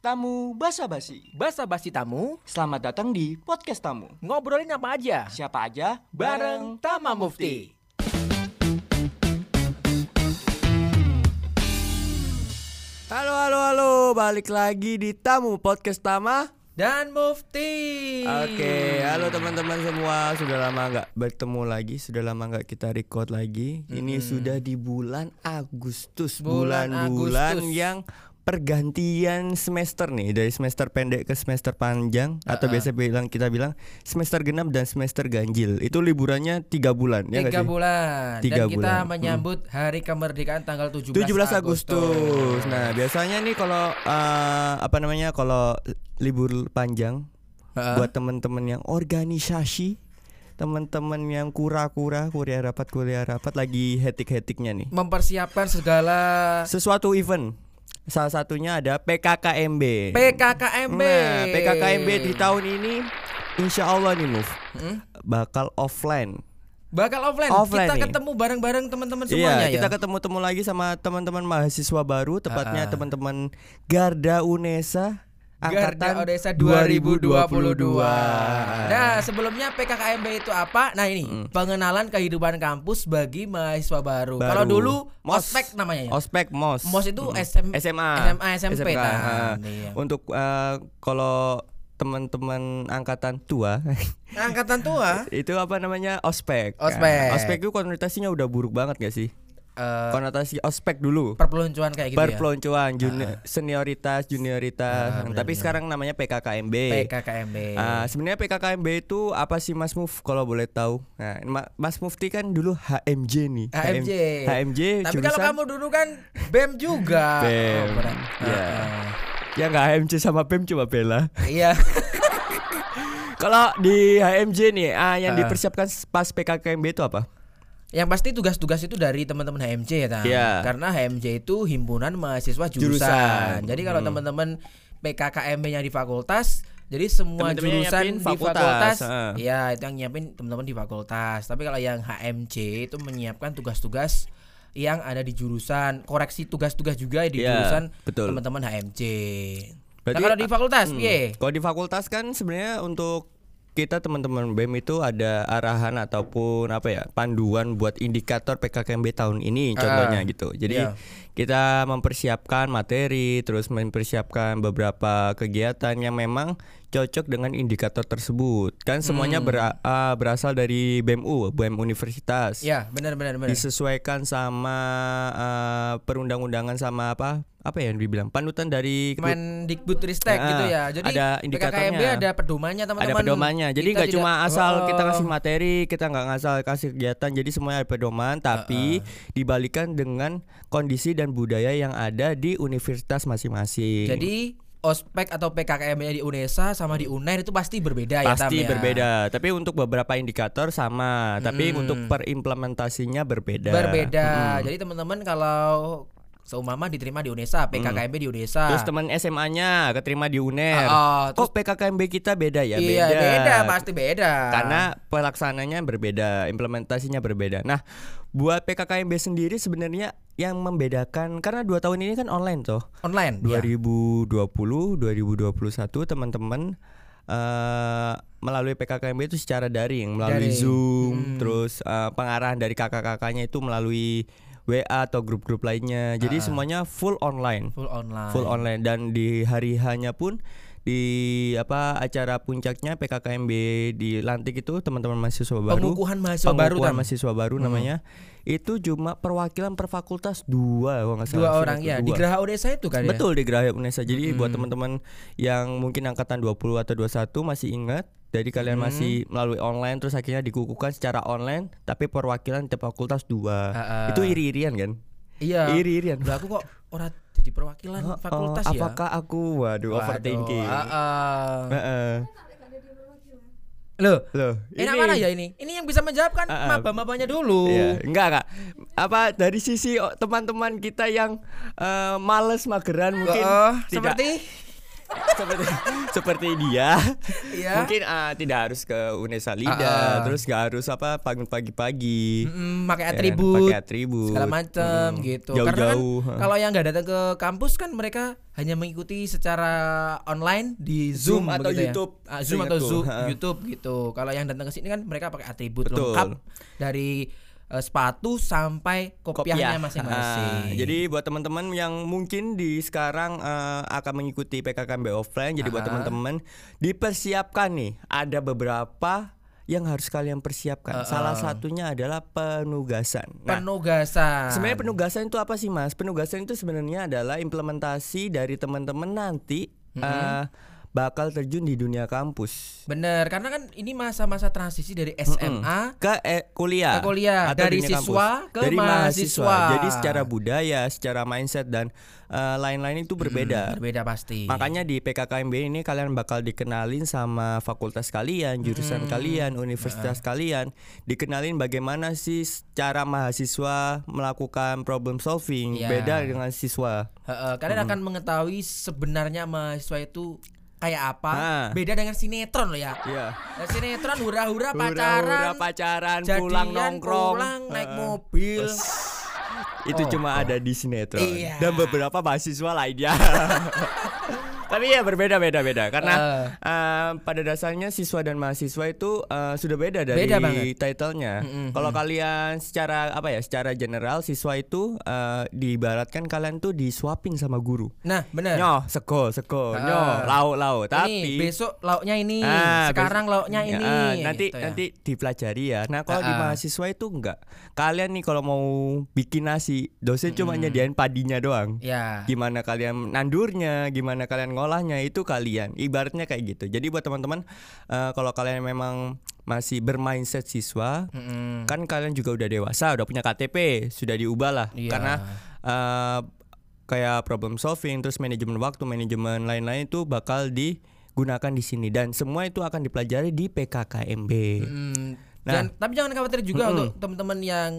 Tamu basa-basi. Basa-basi tamu, Selamat datang di podcast tamu. ngobrolin apa aja? Siapa aja? Bareng Tama Mufti. Halo halo halo, balik lagi di Tamu Podcast Tama. Dan Mufti. Oke, halo teman-teman semua. Sudah lama nggak bertemu lagi, sudah lama nggak kita record lagi. Ini sudah di bulan Agustus, Bulan bulan-bulan yang pergantian semester nih dari semester pendek ke semester panjang atau biasa bilang kita bilang semester genap dan semester ganjil itu liburannya tiga bulan ya Tiga sih? bulan. Tiga Dan kita bulan. Hmm. menyambut hari kemerdekaan tanggal 17, 17 Agustus. Nah, biasanya nih kalau eh, apa namanya kalau libur panjang Heeh. buat teman-teman yang organisasi, teman-teman yang kura-kura, kuliah rapat, kuliah rapat lagi hetik-hetiknya nih. Mempersiapkan segala Sesuatu event. Salah satunya ada PKKMB. PKKMB. Nah, PKKMB di tahun ini Insya Allah nih Move Hmm? bakal offline. Bakal offline. Offline kita nih. ketemu bareng-bareng teman-teman semuanya Iya, ya. kita ketemu-temu lagi sama teman-teman mahasiswa baru, tepatnya Ah, ah. teman-teman Garda Unesa Garda angkatan Odesa 2022. 2022. Nah, sebelumnya PKKMB itu apa? Nah, ini Hmm. pengenalan kehidupan kampus bagi mahasiswa baru. Baru. Kalau dulu Mos. ospek namanya ya. Ospek Mos. Mos itu Mm. SM, SMA. SMA, SMP SMK, kan. ah. Iya. Untuk eh, kalau teman-teman angkatan tua Angkatan tua itu apa namanya ospek. Ospek. Nah, ospek itu konotasinya udah buruk banget gak sih? Eh, Konotasi ospek dulu. perpeloncoan kayak gitu ya. Perpeloncoan, juni- senioritas, junioritas. Ah, Tapi benar-benar. sekarang namanya PKKMB. PKKMB. Ah, sebenarnya PKKMB itu apa sih Mas Muf kalau boleh tahu? Nah, Ma- Mas Mufti kan dulu HMJ nih. HMJ. HMJ Tapi kalau jurusan kamu dulu kan BEM juga. BEM, Oh, berat. iya. Ah, ya nggak HMJ sama BEM cuma bela. Iya. Kalau di HMJ nih, ah yang Ah. dipersiapkan pas PKKMB itu apa? Yang pasti tugas-tugas itu dari teman-teman HMJ ya, Tam. Iya. Karena HMJ itu himpunan mahasiswa jurusan. Jurusan. Jadi kalau Hmm. teman-teman PKKMB-nya di fakultas, jadi semua yang jurusan di fakultas, fakultas, ah. ya itu yang nyiapin teman-teman di fakultas. Tapi kalau yang HMJ itu menyiapkan tugas-tugas yang ada di jurusan, koreksi tugas-tugas juga di Iya, jurusan teman-teman HMJ. Berarti, nah, kalau di fakultas, Hmm. piye? Kalau di fakultas kan sebenarnya untuk kita teman-teman BEM itu ada arahan ataupun apa ya panduan buat indikator PKKMB tahun ini contohnya Ah, gitu. Jadi iya. Kita mempersiapkan materi, terus mempersiapkan beberapa kegiatan yang memang cocok dengan indikator tersebut. Kan semuanya Hmm. bera- ah, berasal dari BEMU, BEM Universitas. Ya, benar benar benar. Disesuaikan sama ah, perundang-undangan sama apa? Apa yang dibilang panutan dari Kemendikbud Ristek Ah, gitu ya. Jadi ada indikatornya. PKKMB ada pedomannya ada teman-teman. pedomannya. Jadi nggak cuma asal Oh, kita kasih materi, kita nggak ngasal kasih kegiatan. Jadi semuanya ada pedoman, tapi dibalikan dengan kondisi dan budaya yang ada di universitas masing-masing. Jadi ospek atau PKKMB-nya di UNESA sama di UNER itu pasti berbeda ya Tam pasti ya? berbeda. Tapi untuk beberapa indikator sama, tapi Mm. untuk perimplementasinya berbeda. Berbeda. Mm-mm. Jadi teman-teman kalau seumama diterima di UNESA, PKKMB di UNESA. Terus teman SMA-nya keterima di UNER. Ah, ah, Kok PKKMB kita beda ya? iya, beda. pasti beda. karena pelaksananya berbeda, implementasinya berbeda. Nah, buat PKKMB sendiri sebenarnya yang membedakan karena dua tahun ini kan online toh. online. ya. 2020, 2021 teman-teman eh melalui PKKMB itu secara daring, melalui Daring. Zoom, Hmm. terus eh, pengarahan dari kakak-kakaknya itu melalui WA atau grup-grup lainnya. Jadi Ah. semuanya full online Full online. full online dan di hari hanya pun di apa acara puncaknya PKKMB dilantik itu teman-teman mahasiswa baru Pengukuhan mahasiswa baru pengukuhan mahasiswa baru Hmm. Itu cuma perwakilan per fakultas dua kalau nggak salah Dua orang ya gua. di Geraha UNESA itu kan ya. betul di Geraha Unesa jadi buat Hmm. teman-teman yang mungkin angkatan 20 atau 21 masih ingat jadi kalian Hmm. masih melalui online terus akhirnya dikukuhkan secara online tapi perwakilan tiap fakultas dua Ah, ah. itu iri-irian kan Iya. iri-irian Lah aku kok ora jadi perwakilan Oh, fakultas oh, ya. apakah aku waduh, overthinking Waduh, ah, ah. Heeh. Loh, Loh, enak mana ya ini? Ini yang bisa menjawab kan ah. maba-mabanya dulu. Iya, enggak enggak. Apa dari sisi oh, teman-teman kita yang eh, males mageran mungkin tidak seperti seperti seperti dia. Iya. Mungkin ah, tidak harus ke Unesalida, Ah, ah. terus gak harus apa pagi-pagi. Mm, pakai Ya kan, atribut, pakai atribut. segala macam Mm, gitu. Karena kan Jauh-jauh. kalau yang nggak datang ke kampus kan mereka hanya mengikuti secara online di Zoom, Zoom atau ya. YouTube, Zoom atau seingatku. Zoom. YouTube gitu. Kalau yang datang ke sini kan mereka pakai atribut Betul. lengkap dari eh, sepatu sampai kopiahnya Kopiah. masing-masing. Ah, jadi buat teman-teman yang mungkin di sekarang eh, akan mengikuti PKKMB offline, jadi buat Ah. teman-teman dipersiapkan nih ada beberapa yang harus kalian persiapkan. Ah, Salah ah. satunya adalah penugasan. Nah, penugasan. Sebenarnya penugasan itu apa sih Mas? Penugasan itu sebenarnya adalah implementasi dari teman-teman nanti eh, bakal terjun di dunia kampus Bener, karena kan ini masa-masa transisi dari SMA ke eh, kuliah, Ke kuliah, atau dari siswa kampus. ke dari mahasiswa. Jadi secara budaya, secara mindset dan eh, lain-lain itu berbeda. berbeda pasti. Makanya di PKKMB ini kalian bakal dikenalin sama fakultas kalian, jurusan kalian, universitas kalian, dikenalin bagaimana sih cara mahasiswa melakukan problem solving, Iya. beda dengan siswa. Heeh, kalian akan mengetahui sebenarnya mahasiswa itu kayak apa. Ah. Beda dengan sinetron loh ya. Iya. Nah, sinetron hura-hura pacaran, Hura-hura pacaran, jadian, pulang nongkrong, pulang, naik mobil. Itu Oh, cuma ada di sinetron Iya. dan beberapa mahasiswa lainnya. Tapi ya berbeda-beda beda karena Eh. eh, pada dasarnya siswa dan mahasiswa itu eh, sudah beda dari Beda banget. titlenya. Kalau kalian secara apa ya, secara general siswa itu eh, diibaratkan kalian tuh disuapin sama guru. Nah, bener. Nyoh, sego, sego, Ah. nyoh, lauk, lauk. Tapi Ini besok lauknya ini, Ah, sekarang lauknya Ya, ini. ah, nanti gitu ya. nanti dipelajari ya. Nah kalau di Ah, ah. mahasiswa itu enggak. Kalian nih kalau mau bikin nasi, dosen cuma nyediain padinya doang. Ya. Gimana kalian nandurnya, gimana kalian ngolahnya itu kalian. Ibaratnya kayak gitu. Jadi buat teman-teman eh, kalau kalian memang masih bermindset siswa, Mm-mm. kan kalian juga udah dewasa, udah punya KTP, sudah diubah lah. Iya. Karena eh, kayak problem solving, terus manajemen waktu, manajemen lain-lain itu bakal digunakan di sini dan semua itu akan dipelajari di PKKMB. Mm, Nah. dan tapi jangan khawatir juga untuk teman-teman yang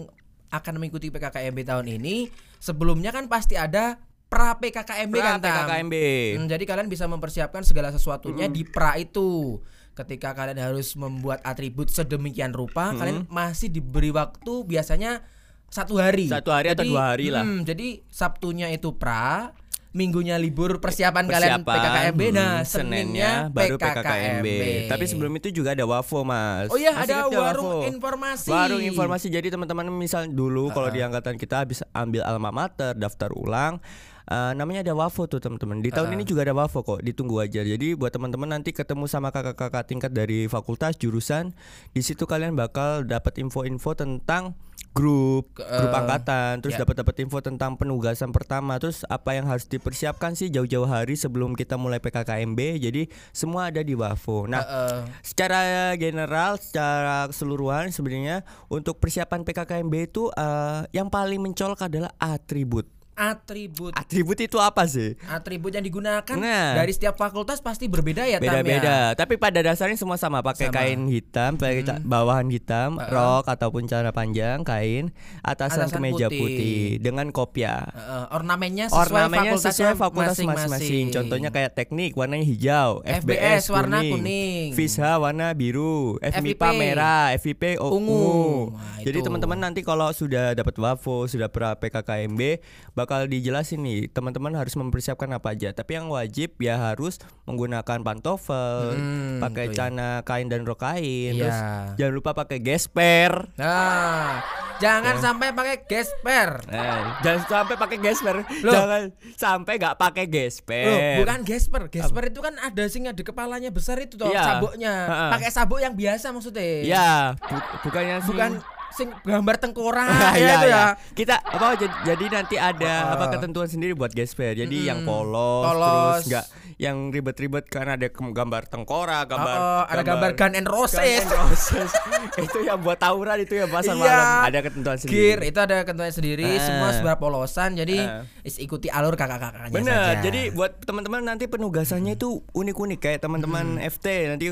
akan mengikuti PKKMB tahun ini, sebelumnya kan pasti ada pra PKKMB Pra kan Tam? PKKMB. Hmm, jadi kalian bisa mempersiapkan segala sesuatunya di pra itu. Ketika kalian harus membuat atribut sedemikian rupa, kalian masih diberi waktu biasanya satu hari. Satu hari atau dua hari lah. hmm, jadi Sabtunya itu pra, Minggunya libur persiapan, kalian PKKMB. Nah, hmm, Seninnya baru PKKMB. PKKMB. Tapi sebelum itu juga ada WAFO, Mas. Oh iya, ada warung WAFO? informasi. Warung informasi. Jadi teman-teman misal dulu kalau di angkatan kita habis ambil alma mater, daftar ulang, eh, namanya ada WAFO tuh teman-teman. Di tahun ini juga ada WAFO kok, ditunggu aja. Jadi buat teman-teman nanti ketemu sama kakak-kakak tingkat dari fakultas jurusan, di situ kalian bakal dapat info-info tentang grup, grup eh, angkatan, terus ya. dapat dapat info tentang penugasan pertama, terus apa yang harus dipersiapkan sih jauh-jauh hari sebelum kita mulai PKKMB. Jadi semua ada di WAFO. Nah, Heeh. secara general, secara keseluruhan sebenarnya untuk persiapan PKKMB itu eh, yang paling mencolok adalah atribut. Atribut Atribut itu apa sih? atribut yang digunakan Nah. dari setiap fakultas pasti berbeda ya ya? Beda-beda, tapi pada dasarnya semua sama, pakai Sama. kain hitam, pakai ca- bawahan hitam, Heeh. rok ataupun celana panjang, kain, atasan, Atasan kemeja putih. putih. dengan kopiah. Heeh, ornamennya sesuai Ornamennya sesuai fakultas masing-masing. Contohnya kayak teknik warnanya hijau, FBS FBS, warna kuning, kuning. FISHA warna biru, FMIPA merah, FIP ungu. ungu. Nah, Jadi teman-teman nanti kalau sudah dapat WAFO, sudah pra PKKMB, bakal dijelasin nih teman-teman harus mempersiapkan apa aja. Tapi yang wajib ya harus menggunakan pantofel, Hmm, pakai betul ya. celana kain dan rok kain, Iya. terus jangan lupa pakai gesper. Nah, jangan sampai pakai gesper. Eh, jangan sampai pakai gesper. Loh. Jangan sampai nggak pakai gesper. Loh, bukan gesper. Gesper itu kan ada sing ada kepalanya besar itu toh, Iya. sabuknya. Pakai sabuk yang biasa maksudnya. Ya, bu- bukannya sih- Bukan sing gambar tengkorak ya iya, itu iya. ya. Kita apa jadi, jadi nanti ada Ah. apa ketentuan sendiri buat gesper. Jadi yang polos, Polos. terus nggak yang ribet-ribet karena ada gambar tengkorak, gambar Oh, oh, ada gambar Gun and Roses. Guns N' Roses. itu yang buat tawuran itu ya pasar Iya. malam. Ada ketentuan sendiri. Gear itu ada ketentuannya sendiri, Ah. semua sebuah polosan. Jadi is ikuti alur kakak-kakaknya Bener, saja. jadi buat teman-teman nanti penugasannya itu unik-unik kayak teman-teman FT nanti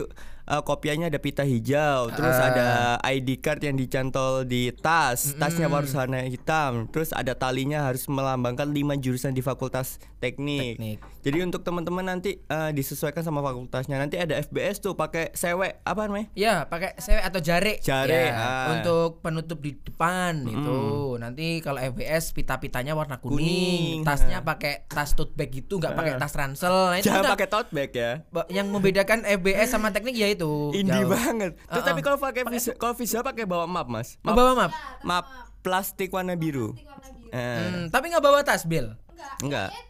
eh, kopiannya ada pita hijau, terus Ah. ada ID card yang dicantol di tas, tasnya harus warna hitam, terus ada talinya harus melambangkan lima jurusan di Fakultas Teknik. Teknik. Jadi untuk teman-teman nanti eh, disesuaikan sama fakultasnya. Nanti ada FBS tuh pakai sewek apa namanya? Ya, pakai sewek atau jare. Jare, Ya, ah. Untuk penutup di depan itu. Nanti kalau FBS pita-pitanya warna kuning, Kuning. tasnya pakai tas tote bag gitu, nggak pakai tas ransel. Nah, Jangan pakai tote bag ya. Yang membedakan FBS sama teknik ya itu. Indie jauh. banget. Terus Uh-uh. tapi kalau pakai visa, kalau visa pakai bawa map, Mas. Oh, Map, bawa map. map plastik warna biru. Plastik warna biru. Eh, Hmm, tapi nggak bawa tas, Bill. Enggak. Enggak. Eh,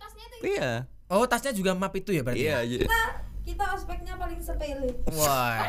Iya. Oh, tasnya juga map itu ya berarti. Iya, iya. kita kita ospeknya paling sepele. Wah.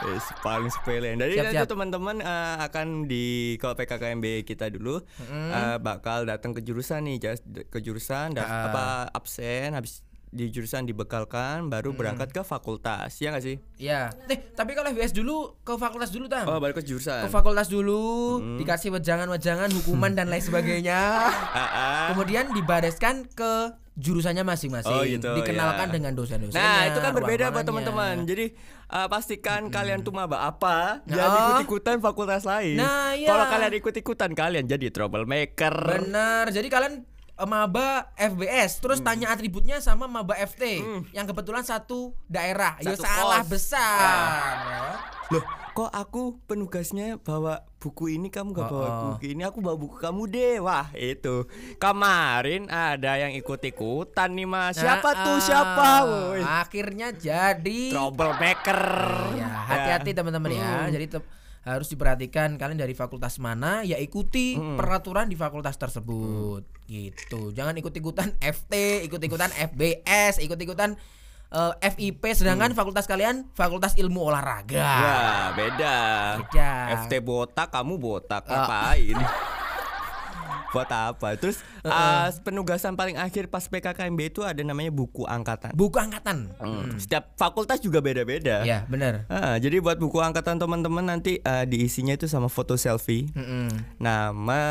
Eh, paling sepele. Jadi Siap, nanti teman-teman eh, akan di kalau PKKMB kita dulu eh, bakal datang ke jurusan nih, ke jurusan dan Ah. apa absen habis di jurusan dibekalkan baru berangkat ke fakultas. Ya nggak sih? Ya. Eh, tapi kalau FBS dulu ke fakultas dulu, Tam. Oh, baru ke jurusan. ke fakultas dulu, dikasih wejangan-wejangan, hukuman dan lain sebagainya. Ah, ah. Kemudian dibareskan ke jurusannya masing-masing. Oh, gitu, Dikenalkan ya. dengan dosen-dosennya. Nah itu kan berbeda buat teman-teman. Jadi uh, pastikan kalian tuh maba apa, Nah, jangan oh. ikut-ikutan fakultas lain. Nah, iya. Kalau kalian ikut-ikutan kalian jadi troublemaker. Benar. Jadi kalian maba FBS Hmm. terus tanya atributnya sama maba FT yang kebetulan satu daerah. Ya Satu salah kos. besar. Loh, kok aku penugasnya bawa buku ini kamu gak bawa Oh, oh. buku ini? Aku bawa buku kamu deh. Wah, itu. Kemarin ada yang ikut-ikutan nih, Mas. Siapa Nah, tuh? ah, Siapa? Woi. Akhirnya jadi Troublemaker. Ya, hati-hati teman-teman ya. Jadi te- harus diperhatikan kalian dari fakultas mana ya ikuti peraturan di fakultas tersebut gitu. Jangan ikut-ikutan FT, ikut-ikutan FBS, ikut-ikutan eh, FIP sedangkan fakultas kalian fakultas ilmu olahraga. Ya, beda. Beda. FT botak, kamu botak. Ah. Ngapain? Buat apa? Terus uh, penugasan paling akhir pas PKKMB itu ada namanya buku angkatan. Buku angkatan. Hmm, Setiap fakultas juga beda-beda. Ya, benar. Ah, jadi buat buku angkatan teman-teman nanti uh, diisinya itu sama foto selfie, Mm-mm. nama,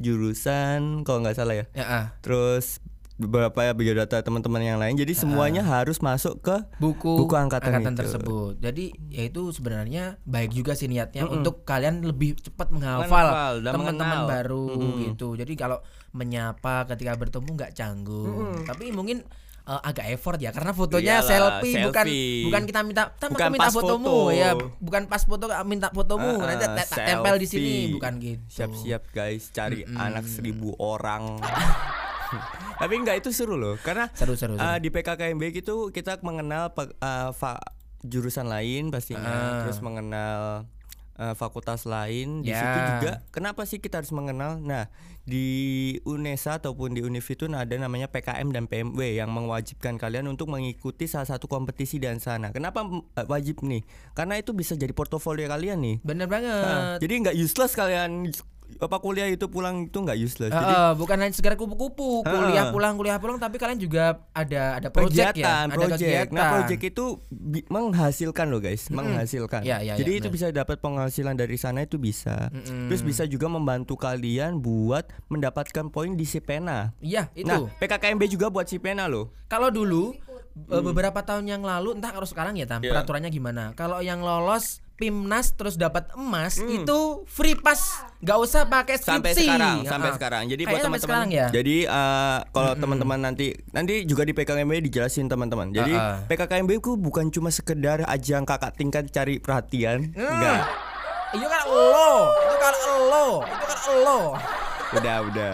jurusan, kalau nggak salah ya. Ya, ah. Terus beberapa ya biodata teman-teman yang lain. Jadi semuanya harus masuk ke buku, Buku angkatan itu. tersebut. Jadi ya itu sebenarnya baik juga sih niatnya untuk kalian lebih cepat menghafal teman-teman baru gitu. Jadi kalau menyapa ketika bertemu nggak canggung. Tapi mungkin eh, agak effort ya karena fotonya Iyalah, selfie, bukan selfie. bukan kita minta "Tam, Bukan minta pas fotomu foto. ya bukan pas foto minta fotomu Ah, nanti ah, te- te- tempel di sini bukan gitu Siap-siap guys, cari anak seribu orang. Tapi enggak itu seru loh, karena seru seru, seru. uh, di PKKMB itu kita mengenal uh, fa- jurusan lain pastinya, Ah. terus mengenal uh, fakultas lain. Di Ya. situ juga, kenapa sih kita harus mengenal? Nah, di UNESA ataupun di Univ itu ada namanya PKM dan PMW yang mewajibkan kalian untuk mengikuti salah satu kompetisi dan sana. Kenapa uh, wajib nih? Karena itu bisa jadi portofolio kalian nih. bener Nah, banget jadi nggak useless kalian apa kuliah itu pulang itu nggak useless. Ah, Jadi bukan hanya sekedar kupu-kupu, kuliah Ah. pulang, kuliah pulang, tapi kalian juga ada ada project kegiatan, ya, ada project. kegiatan. Nah, project itu menghasilkan loh guys, menghasilkan. Ya, ya, Jadi ya, itu benar. bisa dapat penghasilan dari sana itu bisa. Mm-mm. Terus bisa juga membantu kalian buat mendapatkan poin di Sipena. Iya, itu. Nah, PKKMB juga buat Sipena loh. Kalau dulu eh, beberapa tahun yang lalu, entah kalau sekarang ya, Tam, Hmm. Iya. peraturannya gimana? Kalau yang lolos PIMNAS terus dapat emas Hmm. itu free pass, nggak usah pakai skripsi. Sampai sekarang, sampai Ah. sekarang. Jadi buat Kayaknya sampai teman-teman ya. Jadi eh, kalau teman-teman nanti nanti juga di PKKMB dijelasin teman-teman. Jadi Ah, ah. PKKMB itu bukan cuma sekedar ajang kakak tingkat cari perhatian, Hmm. enggak. Itu kan lo, itu kan lo, itu kan lo. udah udah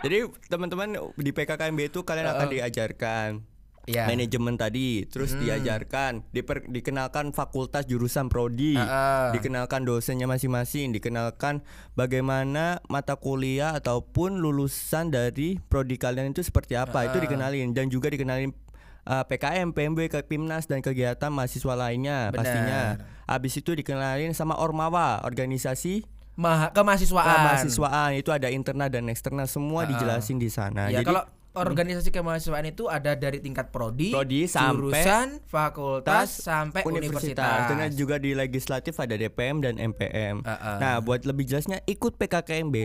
jadi teman-teman di PKKMB itu kalian akan diajarkan Iya. manajemen tadi terus diajarkan diper- dikenalkan fakultas jurusan prodi Ah, ah. dikenalkan dosennya masing-masing dikenalkan bagaimana mata kuliah ataupun lulusan dari prodi kalian itu seperti apa itu dikenalin dan juga dikenalin uh, PKM, PMB, ke Pimnas dan kegiatan mahasiswa lainnya Benar. pastinya. Habis itu dikenalin sama Ormawa, organisasi Maha, kemahasiswaan. kemahasiswaan itu ada internal dan eksternal semua dijelasin di sana. Ya Jadi kalau organisasi kemahasiswaan itu ada dari tingkat prodi, Prodi sampai jurusan, fakultas sampai universitas. Dan juga di legislatif ada DPM dan MPM. Ah, ah. Nah, buat lebih jelasnya ikut PKKMB.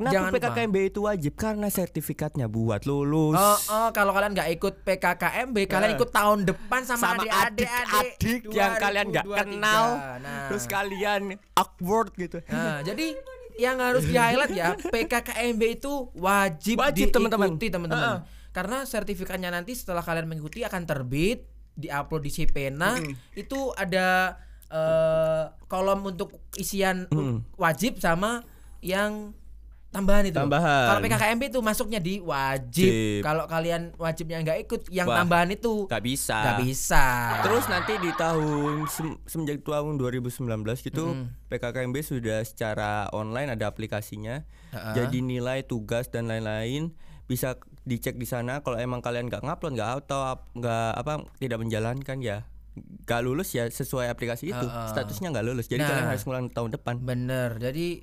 Kenapa Jangan lupa. PKKMB itu wajib? Karena sertifikatnya buat lulus. Oh, oh, kalau kalian nggak ikut PKKMB, kalian ikut tahun depan sama, sama adik-adik adik-adik yang kalian nggak 2023. kenal, Nah. terus kalian awkward gitu. Nah, jadi yang harus di highlight ya PKKMB itu wajib, Wajib, teman-teman. diikuti teman-teman. Karena sertifikatnya nanti setelah kalian mengikuti akan terbit, diupload di CPNA, itu ada eh, kolom untuk isian uh, wajib sama yang tambahan itu. Tambahan. Kalau PKKMB itu masuknya di wajib. Wajib. Kalau kalian wajibnya nggak ikut, yang Wah, tambahan itu Gak bisa. nggak bisa. Terus nanti di tahun sem- semenjak tahun 2019 gitu PKKMB sudah secara online ada aplikasinya. Ha-ha. Jadi nilai tugas dan lain-lain bisa dicek di sana kalau emang kalian nggak ngupload nggak atau nggak apa tidak menjalankan ya nggak lulus ya sesuai aplikasi itu Ha-ha. statusnya nggak lulus jadi Nah. kalian harus ngulang tahun depan Bener. Jadi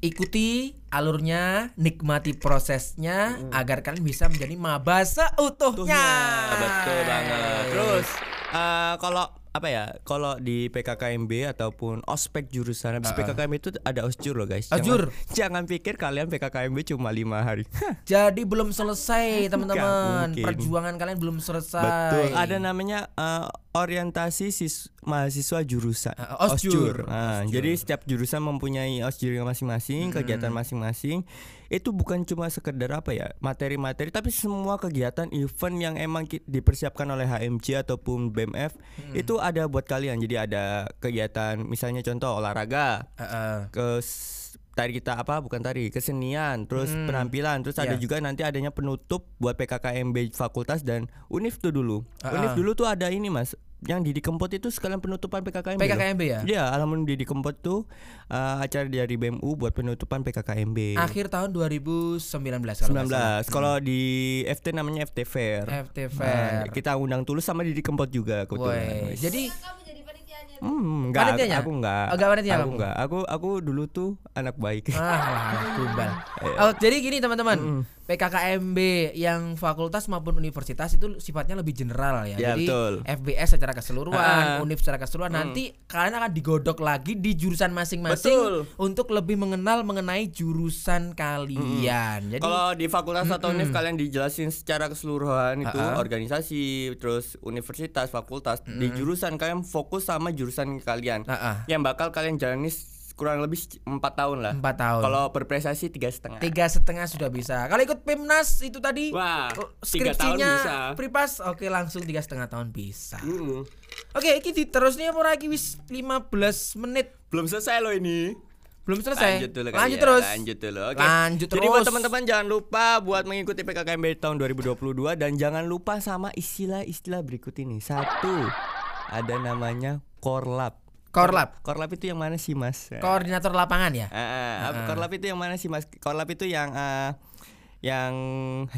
ikuti alurnya, nikmati prosesnya agar kalian bisa menjadi maba seutuhnya. betul banget. Terus eh, kalau apa ya kalau di PKKMB ataupun ospek jurusan habis PKKMB itu ada osjur loh guys. Osjur. jangan, jangan pikir kalian PKKMB cuma lima hari. Jadi belum selesai teman-teman. Perjuangan kalian belum selesai. betul. Ada namanya eh, orientasi sis mahasiswa jurusan. Eh, osjur. Nah, jadi setiap jurusan mempunyai osjurnya masing-masing kegiatan masing-masing. Itu bukan cuma sekedar apa ya materi-materi tapi semua kegiatan event yang emang dipersiapkan oleh HMC ataupun BMF itu ada buat kalian. Jadi ada kegiatan misalnya contoh olahraga. Heeh. ke s- tari kita apa bukan tari kesenian terus penampilan terus ada Ya. juga nanti adanya penutup buat PKKMB fakultas dan univ tuh dulu Ah, univ ah. dulu tuh ada ini mas yang Didi Kempot itu sekalian penutupan PKKMB loh. PKKMB ya? Iya, alhamdulillah Didi Kempot tuh uh, acara dari BMU buat penutupan PKKMB. Akhir tahun 2019 kalau nggak salah. 19. Kalau di FT namanya FT Fair. FT Nah, Fair. kita undang tulus sama Didi Kempot juga kebetulan. Wes. jadi Hmm, enggak, Panitianya? aku enggak. Oh, enggak panitia aku enggak. Aku aku dulu tuh anak baik. Ah, tumbal. Iya. Oh, jadi gini teman-teman, PKKMB yang fakultas maupun universitas itu sifatnya lebih general ya. Ya, jadi betul. FBS secara keseluruhan, Ah. univ secara keseluruhan. Nanti kalian akan digodok lagi di jurusan masing-masing untuk lebih mengenal mengenai jurusan kalian. Jadi Kalau di fakultas atau univ kalian dijelasin secara keseluruhan itu ah. organisasi, terus universitas, fakultas. Di jurusan kalian fokus sama jurusan kalian. Yang bakal kalian jalani kurang lebih empat tahun lah. Empat tahun. Kalau berprestasi tiga setengah. tiga setengah sudah bisa. Kalau ikut PIMNAS itu tadi Wah, oh, skripsinya bisa. pripas, oke langsung tiga setengah tahun bisa. Mm-mm. Oke, iki diterusnya apa lagi wis 15 menit Belum selesai loh ini. belum selesai. Lanjut dulu Lanjut ya, terus. Lanjut dulu. Oke. Lanjut Jadi buat terus. teman-teman jangan lupa buat mengikuti PKKMB tahun 2022 dan jangan lupa sama istilah-istilah berikut ini. Satu, ada namanya korlap. Korlap. Korlap itu yang mana sih, Mas? Koordinator lapangan ya? Ah, korlap itu yang mana sih, Mas? Korlap itu yang ah, yang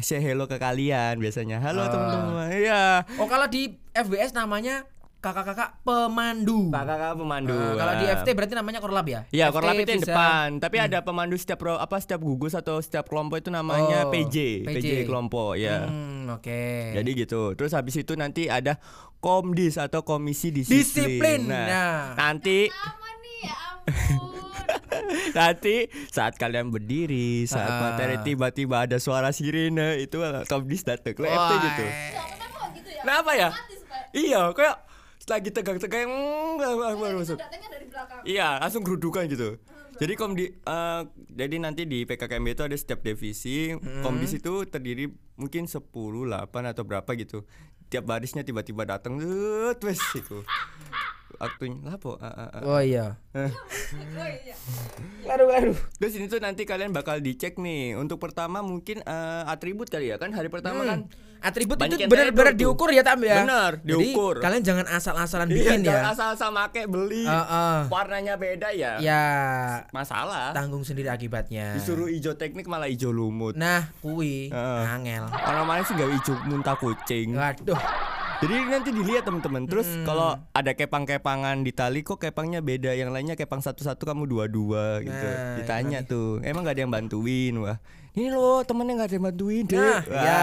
say hello ke kalian biasanya. Halo Ah. teman-teman. Iya. Oh, kalau di FBS namanya kakak-kakak pemandu. Kakak pemandu. Nah, kalau di Ah. FT berarti namanya korlap ya? Iya, korlap itu yang bisa- depan. Tapi ada pemandu setiap pro, apa setiap gugus atau setiap kelompok itu namanya Oh, PJ, PJ. PJ kelompok ya. Hmm, oke. Jadi gitu. Terus habis itu nanti ada komdis atau komisi disiplin. Disiplin. Nah, Nah. nanti nih ya ampun. nanti saat kalian berdiri, saat Ah. materi tiba-tiba ada suara sirene itu komdis datang. Lo FT Wah, gitu. Kenapa gitu ya? Kenapa ya? Iya, kayak lagi tegang-tegang enggak baru Itu masuk. datangnya dari belakang. Iya, langsung gerudukan gitu. Jadi kom di eh, jadi nanti di PKKMB itu ada setiap divisi, komdis itu terdiri mungkin 10, 8 atau berapa gitu. Tiap barisnya tiba-tiba datang, wes itu. Waktunya lapo. ah, ah, ah. Oh iya. Oh iya. Aduh, aduh. Terus ini tuh nanti kalian bakal dicek nih. Untuk pertama mungkin eh, atribut kali ya kan hari pertama kan. Atribut Banyak itu benar-benar tuh. diukur ya Tam ya. Benar, Jadi, diukur. kalian jangan asal-asalan Iya, bikin jangan ya. asal-asal make beli. Heeh. Warnanya beda ya. Ya Masalah. tanggung sendiri akibatnya. Disuruh hijau teknik malah hijau lumut. Nah, kui Heeh. angel. Orang mana sih gak hijau muntah kucing. Waduh. Jadi nanti dilihat teman-teman. Terus Hmm. kalau ada kepang-kepangan di tali kok kepangnya beda, yang lainnya kepang satu-satu kamu dua-dua gitu. Nah, Ditanya tuh, emang gak ada yang bantuin wah. Ini loh temennya nggak ada yang bantuin deh. Nah, Wah, ya.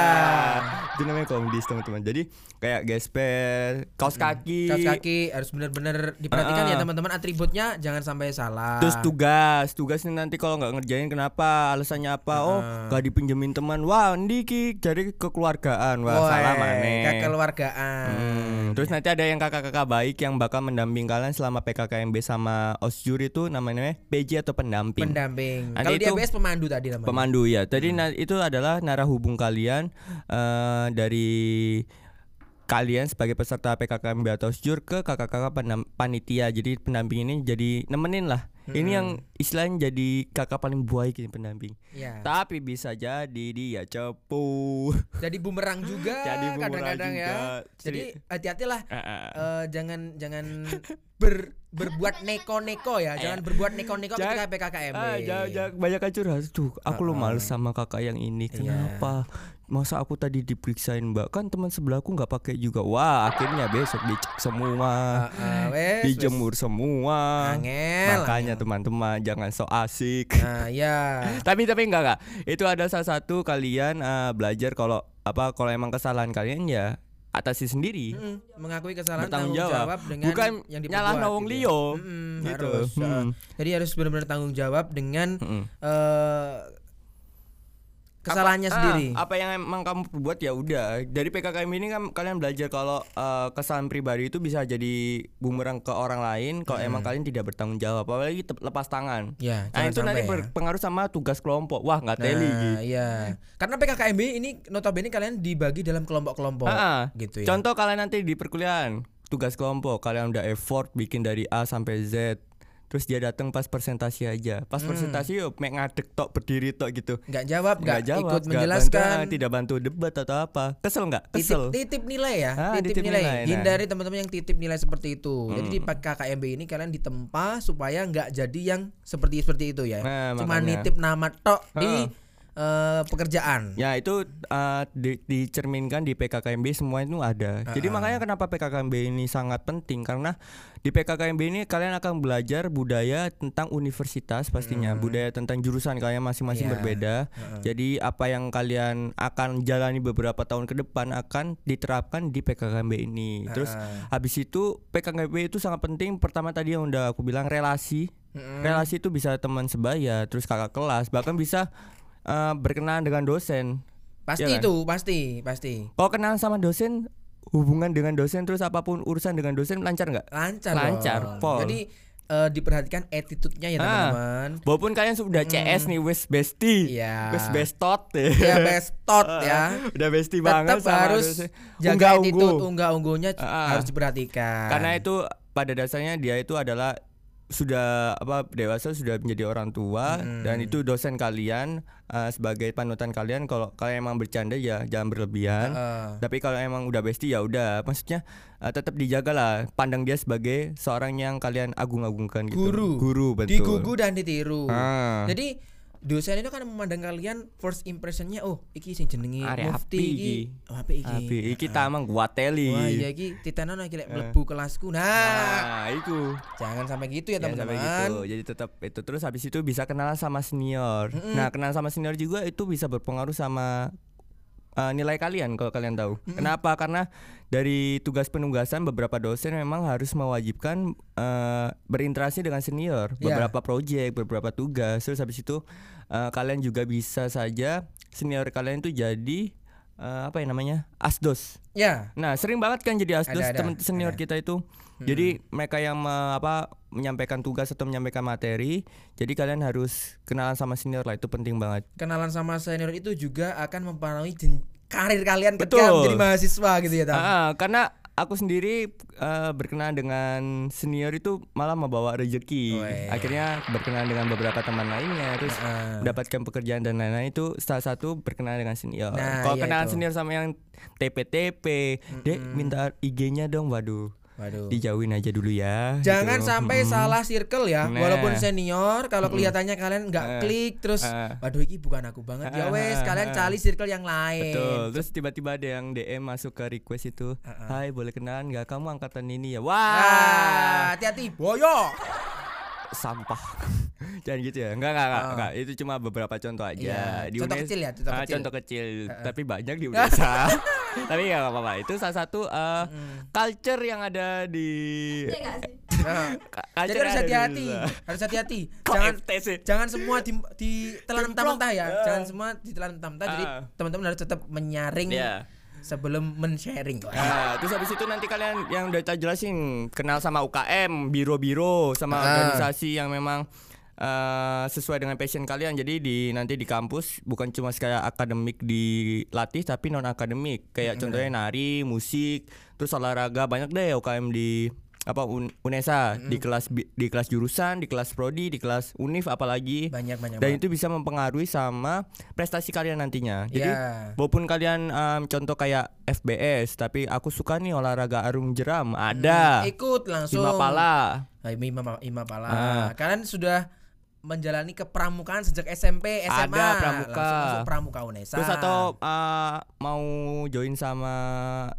Itu namanya komdis teman-teman. Jadi kayak gesper, kaos kaki, Kaos kaki harus benar-benar diperhatikan Ah. ya teman-teman atributnya jangan sampai salah. Terus tugas, tugasnya nanti kalau nggak ngerjain kenapa? Alasannya apa? Oh, nggak dipinjemin teman. Wah, ini ki dari kekeluargaan. Wah, Woy, salah maneh. kekeluargaan. Hmm, terus nanti ada yang kakak-kakak baik yang bakal mendamping kalian selama PKKMB sama Osjur itu namanya PJ atau pendamping. Pendamping. Kalau di ABS pemandu tadi namanya. Pemandu ya. Tadi Hmm. na- itu adalah narah hubung kalian eh, dari kalian sebagai peserta PKKMB atau Osjur ke kakak-kakak panitia. Jadi pendamping ini jadi nemenin lah. Ini yang Hmm. istilahnya jadi kakak paling baik ini pendamping. Ya. Tapi bisa jadi dia cepu. Jadi bumerang juga Jadi bumerang kadang-kadang ya. Jadi hati-hatilah Ah, ah. eh, jangan jangan ber, berbuat neko-neko ya. Jangan berbuat neko-neko ketika PKKMB. Ah, jangan, jangan banyak curhat tuh. Aku lo males sama kakak yang ini. Iya. Kenapa? Masa aku tadi diperiksain mbak kan teman sebelahku nggak pakai juga. Wah akhirnya besok dicek semua, wes, wes. dijemur semua. Angel, Makanya teman-teman jangan so asik. Nah, ya. tapi tapi enggak enggak. Itu ada salah satu kalian eh, belajar kalau apa kalau emang kesalahan kalian ya atasi sendiri. Mm, mengakui kesalahan tanggung jawab. jawab dengan Bukan yang diperbuat nyalah gitu ya. liyo. Gitu. harus. Hmm. uh, Jadi harus benar-benar tanggung jawab dengan Mm-mm. eh, kesalahannya Apa- sendiri. ah, apa yang emang kamu perbuat ya udah. Dari PKKM ini kan kalian belajar kalau eh, kesalahan pribadi itu bisa jadi bumerang ke orang lain kalau emang kalian tidak bertanggung jawab, apalagi lepas tangan. Ya, Nah itu nanti ya. berpengaruh sama tugas kelompok. Wah nggak teli gitu. Nah, iya. Karena PKKMB ini notabene kalian dibagi dalam kelompok-kelompok ah. gitu ya. Contoh kalian nanti di perkuliahan tugas kelompok kalian udah effort bikin dari A sampai Z. Terus dia datang pas presentasi aja. Pas Hmm. presentasi yuk mek ngadek tok berdiri tok gitu. nggak jawab, nggak jawab, ikut nggak menjelaskan. bantu, ah, tidak bantu debat atau apa. Kesel nggak? Titip, Kesel. titip nilai ya, Ah, titip, titip nilai. nilai, nah. Hindari teman-teman yang titip nilai seperti itu. Jadi di KKMB ini kalian ditempa supaya nggak jadi yang seperti seperti itu ya. Nah, Cuma makanya. nitip nama tok di Ah. eh, pekerjaan. Ya itu uh, di- dicerminkan di PKKMB semua itu ada. Jadi makanya kenapa PKKMB ini sangat penting karena di PKKMB ini kalian akan belajar budaya tentang universitas pastinya, budaya tentang jurusan kalian masing-masing Iya. berbeda. Jadi apa yang kalian akan jalani beberapa tahun ke depan akan diterapkan di PKKMB ini. Terus habis itu PKKMB itu sangat penting. Pertama tadi yang udah aku bilang relasi. Relasi itu bisa teman sebaya, terus kakak kelas, bahkan bisa uh, berkenalan dengan dosen. Pasti Iya kan? itu, pasti, pasti. Kalau kenal sama dosen, hubungan dengan dosen terus apa pun urusan dengan dosen lancar nggak? Lancar. Lancar. Jadi eh, diperhatikan attitude-nya ya Ah. teman-teman. Walaupun kalian sudah CS nih, wes bestie, Iya. wes bestot, Ya bestot ya. udah bestie banget Tetap sama harus dosen. jaga Unggah attitude ungguh. unggah ungguhnya Ah. harus diperhatikan. Karena itu pada dasarnya dia itu adalah sudah apa dewasa sudah menjadi orang tua dan itu dosen kalian uh, sebagai panutan kalian kalau kalian emang bercanda ya jangan berlebihan. Heeh. tapi kalau emang udah bestie ya udah. Maksudnya uh, tetap dijaga lah pandang dia sebagai seorang yang kalian agung-agungkan gitu. Guru. Guru betul. Digugu dan ditiru. Ah. jadi dosen itu kan memandang kalian first impressionnya oh iki sing jenenge mufti api iki. oh, apik iki. Tapi iki tamang guateli. Wah iya iki titanan iki lek mlebu kelasku. Nah. Nah itu jangan sampai gitu ya teman-teman. gitu. Jadi tetap itu. Terus habis itu bisa kenalan sama senior. Nah, kenalan sama senior juga itu bisa berpengaruh sama uh, nilai kalian kalau kalian tahu. Kenapa? Karena dari tugas penugasan beberapa dosen memang harus mewajibkan uh, berinteraksi dengan senior, Ya. beberapa proyek, beberapa tugas. Terus habis itu uh, kalian juga bisa saja senior kalian itu jadi uh, apa ya namanya? asdos. ya Nah, sering banget kan jadi asdos Ada, ada, teman senior ada. kita itu. Jadi mereka yang me- apa menyampaikan tugas atau menyampaikan materi, jadi kalian harus kenalan sama senior lah itu penting banget. kenalan sama senior itu juga akan mempengaruhi karir kalian ketika Betul. menjadi mahasiswa gitu ya Tam? Ah, karena aku sendiri eh, berkenalan dengan senior itu malah membawa rezeki. Weh. Akhirnya berkenalan dengan beberapa teman lainnya, terus Ah. mendapatkan pekerjaan dan lain-lain itu salah satu berkenalan dengan senior. Nah, Kalau iya kenalan itu. senior sama yang TPTP, Dek minta IG-nya dong, waduh. Waduh. Dijauhin aja dulu ya. Jangan gitu. sampai Mm-mm. salah circle ya. Nah. Walaupun senior, kalau kelihatannya kalian nggak Eh, klik terus, eh. waduh ini bukan aku banget. Ya wes, kalian cari circle yang lain. Betul. Terus tiba-tiba ada yang DM masuk ke request itu, "Hai, boleh kenalan nggak kamu angkatan ini ya?" Wah, Ah, hati-hati, boyo. sampah. Jangan gitu ya. Enggak, enggak, enggak, enggak. Itu cuma beberapa contoh aja. Iya, contoh kecil ya, contoh Ah, kecil. contoh kecil. Tapi banyak di Unesa. Tapi enggak apa-apa. Itu salah satu eh, culture yang ada di nggak sih? Nah, Jadi harus di hati-hati, harus hati-hati. Jangan FT sih? jangan semua di ditelan mentah-mentah ya. Ah. Jangan semua ditelan mentah-mentah. Jadi Ah. teman-teman harus tetap menyaring Iya. sebelum men-sharing. Nah, terus habis itu nanti kalian yang udah kita jelasin kenal sama UKM, biro-biro, sama Ah. organisasi yang memang eh, sesuai dengan passion kalian. Jadi di nanti di kampus bukan cuma kayak akademik dilatih tapi non akademik. Kayak contohnya nari, musik, terus olahraga banyak deh UKM di apa Un- Unesa di kelas di kelas jurusan, di kelas prodi, di kelas univ apalagi. Banyak banyak. Dan banget. itu bisa mempengaruhi sama prestasi kalian nantinya. Jadi Iya. Walaupun kalian em, contoh kayak FBS, tapi aku suka nih olahraga arung jeram. Ada. Ikut langsung. Himapala. Ah, Ima, Ima Pala. Ah. Kalian sudah menjalani kepramukaan sejak SMP, SMA. Ada pramuka. Langsung masuk pramuka Unesa. Terus atau eh, mau join sama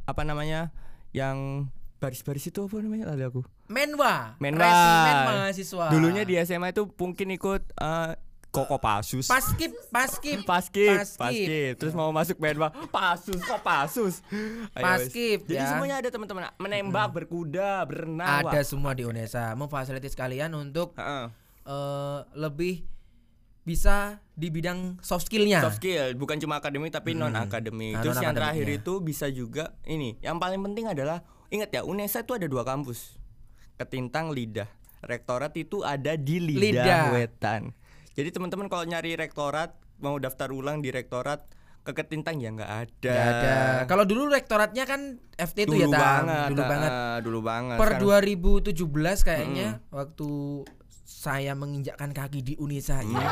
apa namanya? Yang baris-baris itu apa namanya ada aku. Menwa. Menwa. Resimen mahasiswa. Dulunya di SMA itu mungkin ikut eh, Koko Pasus. Paskip, paskip, Paskip, Paskip. paskip. Terus mau masuk Menwa, Pasus kok Pasus. Paskip, Jadi ya. semuanya ada teman-teman. Menembak, berkuda, berenang. Ada semua di Unesa. Memfasilitasi kalian untuk Wah. Heeh. Eh, lebih bisa di bidang soft skillnya. soft skill bukan cuma akademik tapi non akademik Ah, terus yang terakhir itu bisa juga ini yang paling penting adalah ingat ya Unesa itu ada dua kampus Ketintang Lidah rektorat itu ada di Lidah, Lidah. Wetan jadi teman-teman kalau nyari rektorat mau daftar ulang di rektorat ke Ketintang ya nggak ada ada. Kalau dulu rektoratnya kan FT itu ya Tam. banget dulu ah, banget. dulu banget Per Sekarang- 2017 kayaknya waktu saya menginjakkan kaki di Unesa Hmm. ya.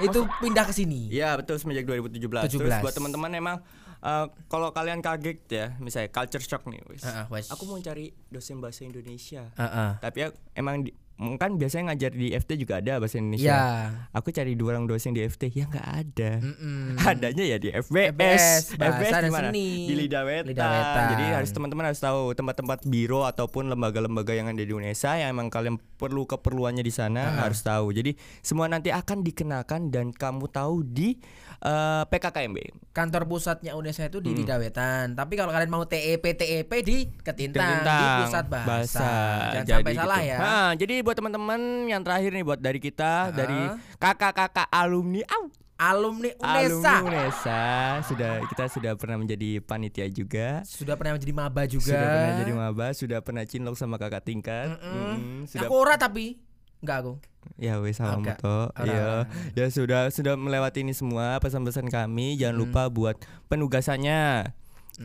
Itu pindah ke sini. Iya betul semenjak 2017. Terus 17. buat teman-teman emang eh, kalau kalian kaget ya, misalnya culture shock nih, wis. Ah, wes. Aku mau cari dosen bahasa Indonesia. Heeh. Tapi ya, emang di, kan biasanya ngajar di FT juga ada bahasa Indonesia. Ya. Aku cari dua orang dosen di FT ya nggak ada. Mm-mm. Adanya ya di FBS. FBS, dan di mana? Di Lidah Wetan. Lidah Wetan. Jadi harus teman-teman harus tahu tempat-tempat biro ataupun lembaga-lembaga yang ada di Unesa yang emang kalian perlu keperluannya di sana harus tahu. Jadi semua nanti akan dikenalkan dan kamu tahu di eh, PKKMB. Kantor pusatnya Unesa itu Hmm. di Wetan. Tapi kalau kalian mau TEP TEP di Ketintang, di pusat bahasa. Jangan Jadi sampai salah gitu. ya. Nah, jadi buat teman-teman yang terakhir nih buat dari kita Ah. dari kakak-kakak alumni au, Alumni alumni Unesa Unesa sudah kita sudah pernah menjadi panitia juga. sudah pernah menjadi maba juga. Sudah pernah jadi maba, sudah pernah cinlok sama kakak tingkat. Mm, sudah Aku ora tapi enggak aku. Ya wes sama moto. Ora. Iya. Ya sudah sudah melewati ini semua pesan-pesan kami. Jangan Hmm. lupa buat penugasannya.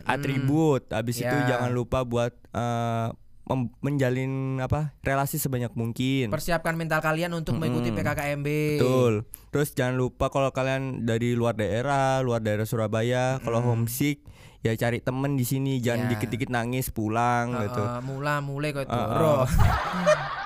Atribut. Habis itu Ya. jangan lupa buat mem- menjalin apa? relasi sebanyak mungkin. Persiapkan mental kalian untuk mengikuti Mm-mm. PKKMB. Betul. Terus jangan lupa kalau kalian dari luar daerah, luar daerah Surabaya, kalau homesick ya cari temen di sini, jangan Ya. dikit-dikit nangis pulang Heeh, gitu. mula mulai kok itu. Roh.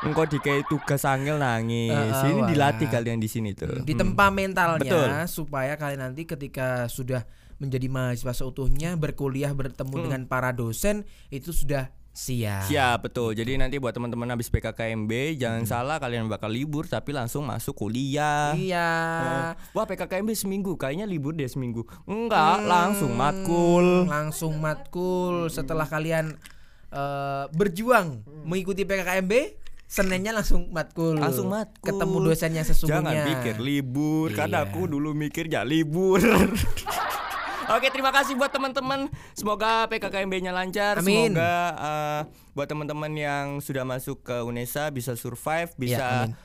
Engkau dikai tugas angel nangis. Heeh, ini dilatih kalian di sini tuh. Ditempa mentalnya Betul. supaya kalian nanti ketika sudah menjadi mahasiswa seutuhnya berkuliah bertemu Hmm. dengan para dosen itu sudah siap. Siap betul. Jadi nanti buat teman-teman habis PKKMB Hmm. jangan salah kalian bakal libur tapi langsung masuk kuliah. Iya. Wah PKKMB seminggu kayaknya libur deh seminggu. Enggak, Hmm, langsung matkul. Langsung matkul setelah kalian eh, berjuang mengikuti PKKMB Seninnya langsung matkul. Langsung matkul. Ketemu dosen yang Jangan sesungguhnya. pikir libur karena Iya. aku dulu mikir ya libur. Oke, terima kasih buat teman-teman. Semoga PKKMB-nya lancar. Amin. Semoga eh, buat teman-teman yang sudah masuk ke UNESA bisa survive, bisa Iya, amin.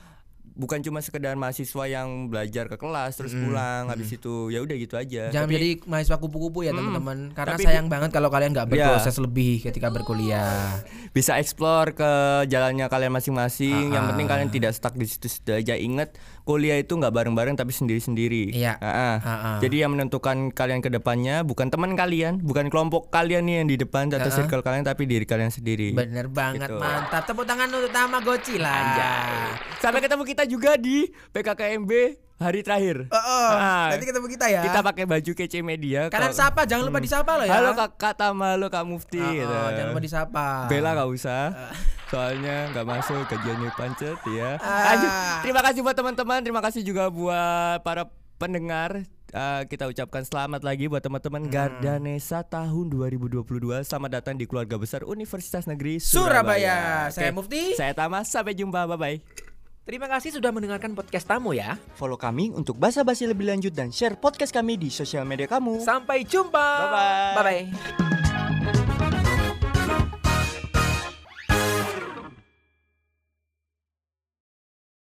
bukan cuma sekedar mahasiswa yang belajar ke kelas terus pulang habis itu ya udah gitu aja. Jangan Tapi- menjadi mahasiswa kupu-kupu ya teman-teman. Karena Tapi sayang banget kalau kalian nggak Iya. berproses lebih ketika berkuliah. bisa explore ke jalannya kalian masing-masing. Yang Ah, penting ah. kalian tidak stuck di situ-situ aja. Ingat kuliah itu nggak bareng-bareng tapi sendiri-sendiri. Iya. Ah, ah. Ah, ah. Jadi yang menentukan kalian ke depannya bukan teman kalian, bukan kelompok kalian nih yang di depan atau Ah, ah. circle kalian tapi diri kalian sendiri. Bener banget, Gitu. mantap. Tepuk tangan untuk Tamagotchi lah. Sampai ketemu kita juga di PKKMB hari terakhir. Oh, oh. Ah, nanti ketemu kita ya. Kita pakai baju kece media. Kalian kalau- sapa, jangan lupa disapa loh ya. Halo Kak, Kak Tama, halo Kak Mufti Oh, gitu. jangan lupa disapa. Bella gak usah. Soalnya nggak masuk gajiannya pancet ya. Ah. Lanjut. Terima kasih buat teman-teman, terima kasih juga buat para pendengar. Eh, kita ucapkan selamat lagi buat teman-teman Hmm. Gardanesa tahun 2022. Selamat datang di keluarga besar Universitas Negeri Surabaya. Surabaya. Saya. Mufti. Saya Tama. Sampai jumpa. Bye bye. Terima kasih sudah mendengarkan podcast tamu ya. Follow kami untuk basa-basi lebih lanjut dan share podcast kami di sosial media kamu. Sampai jumpa. Bye-bye. Bye bye.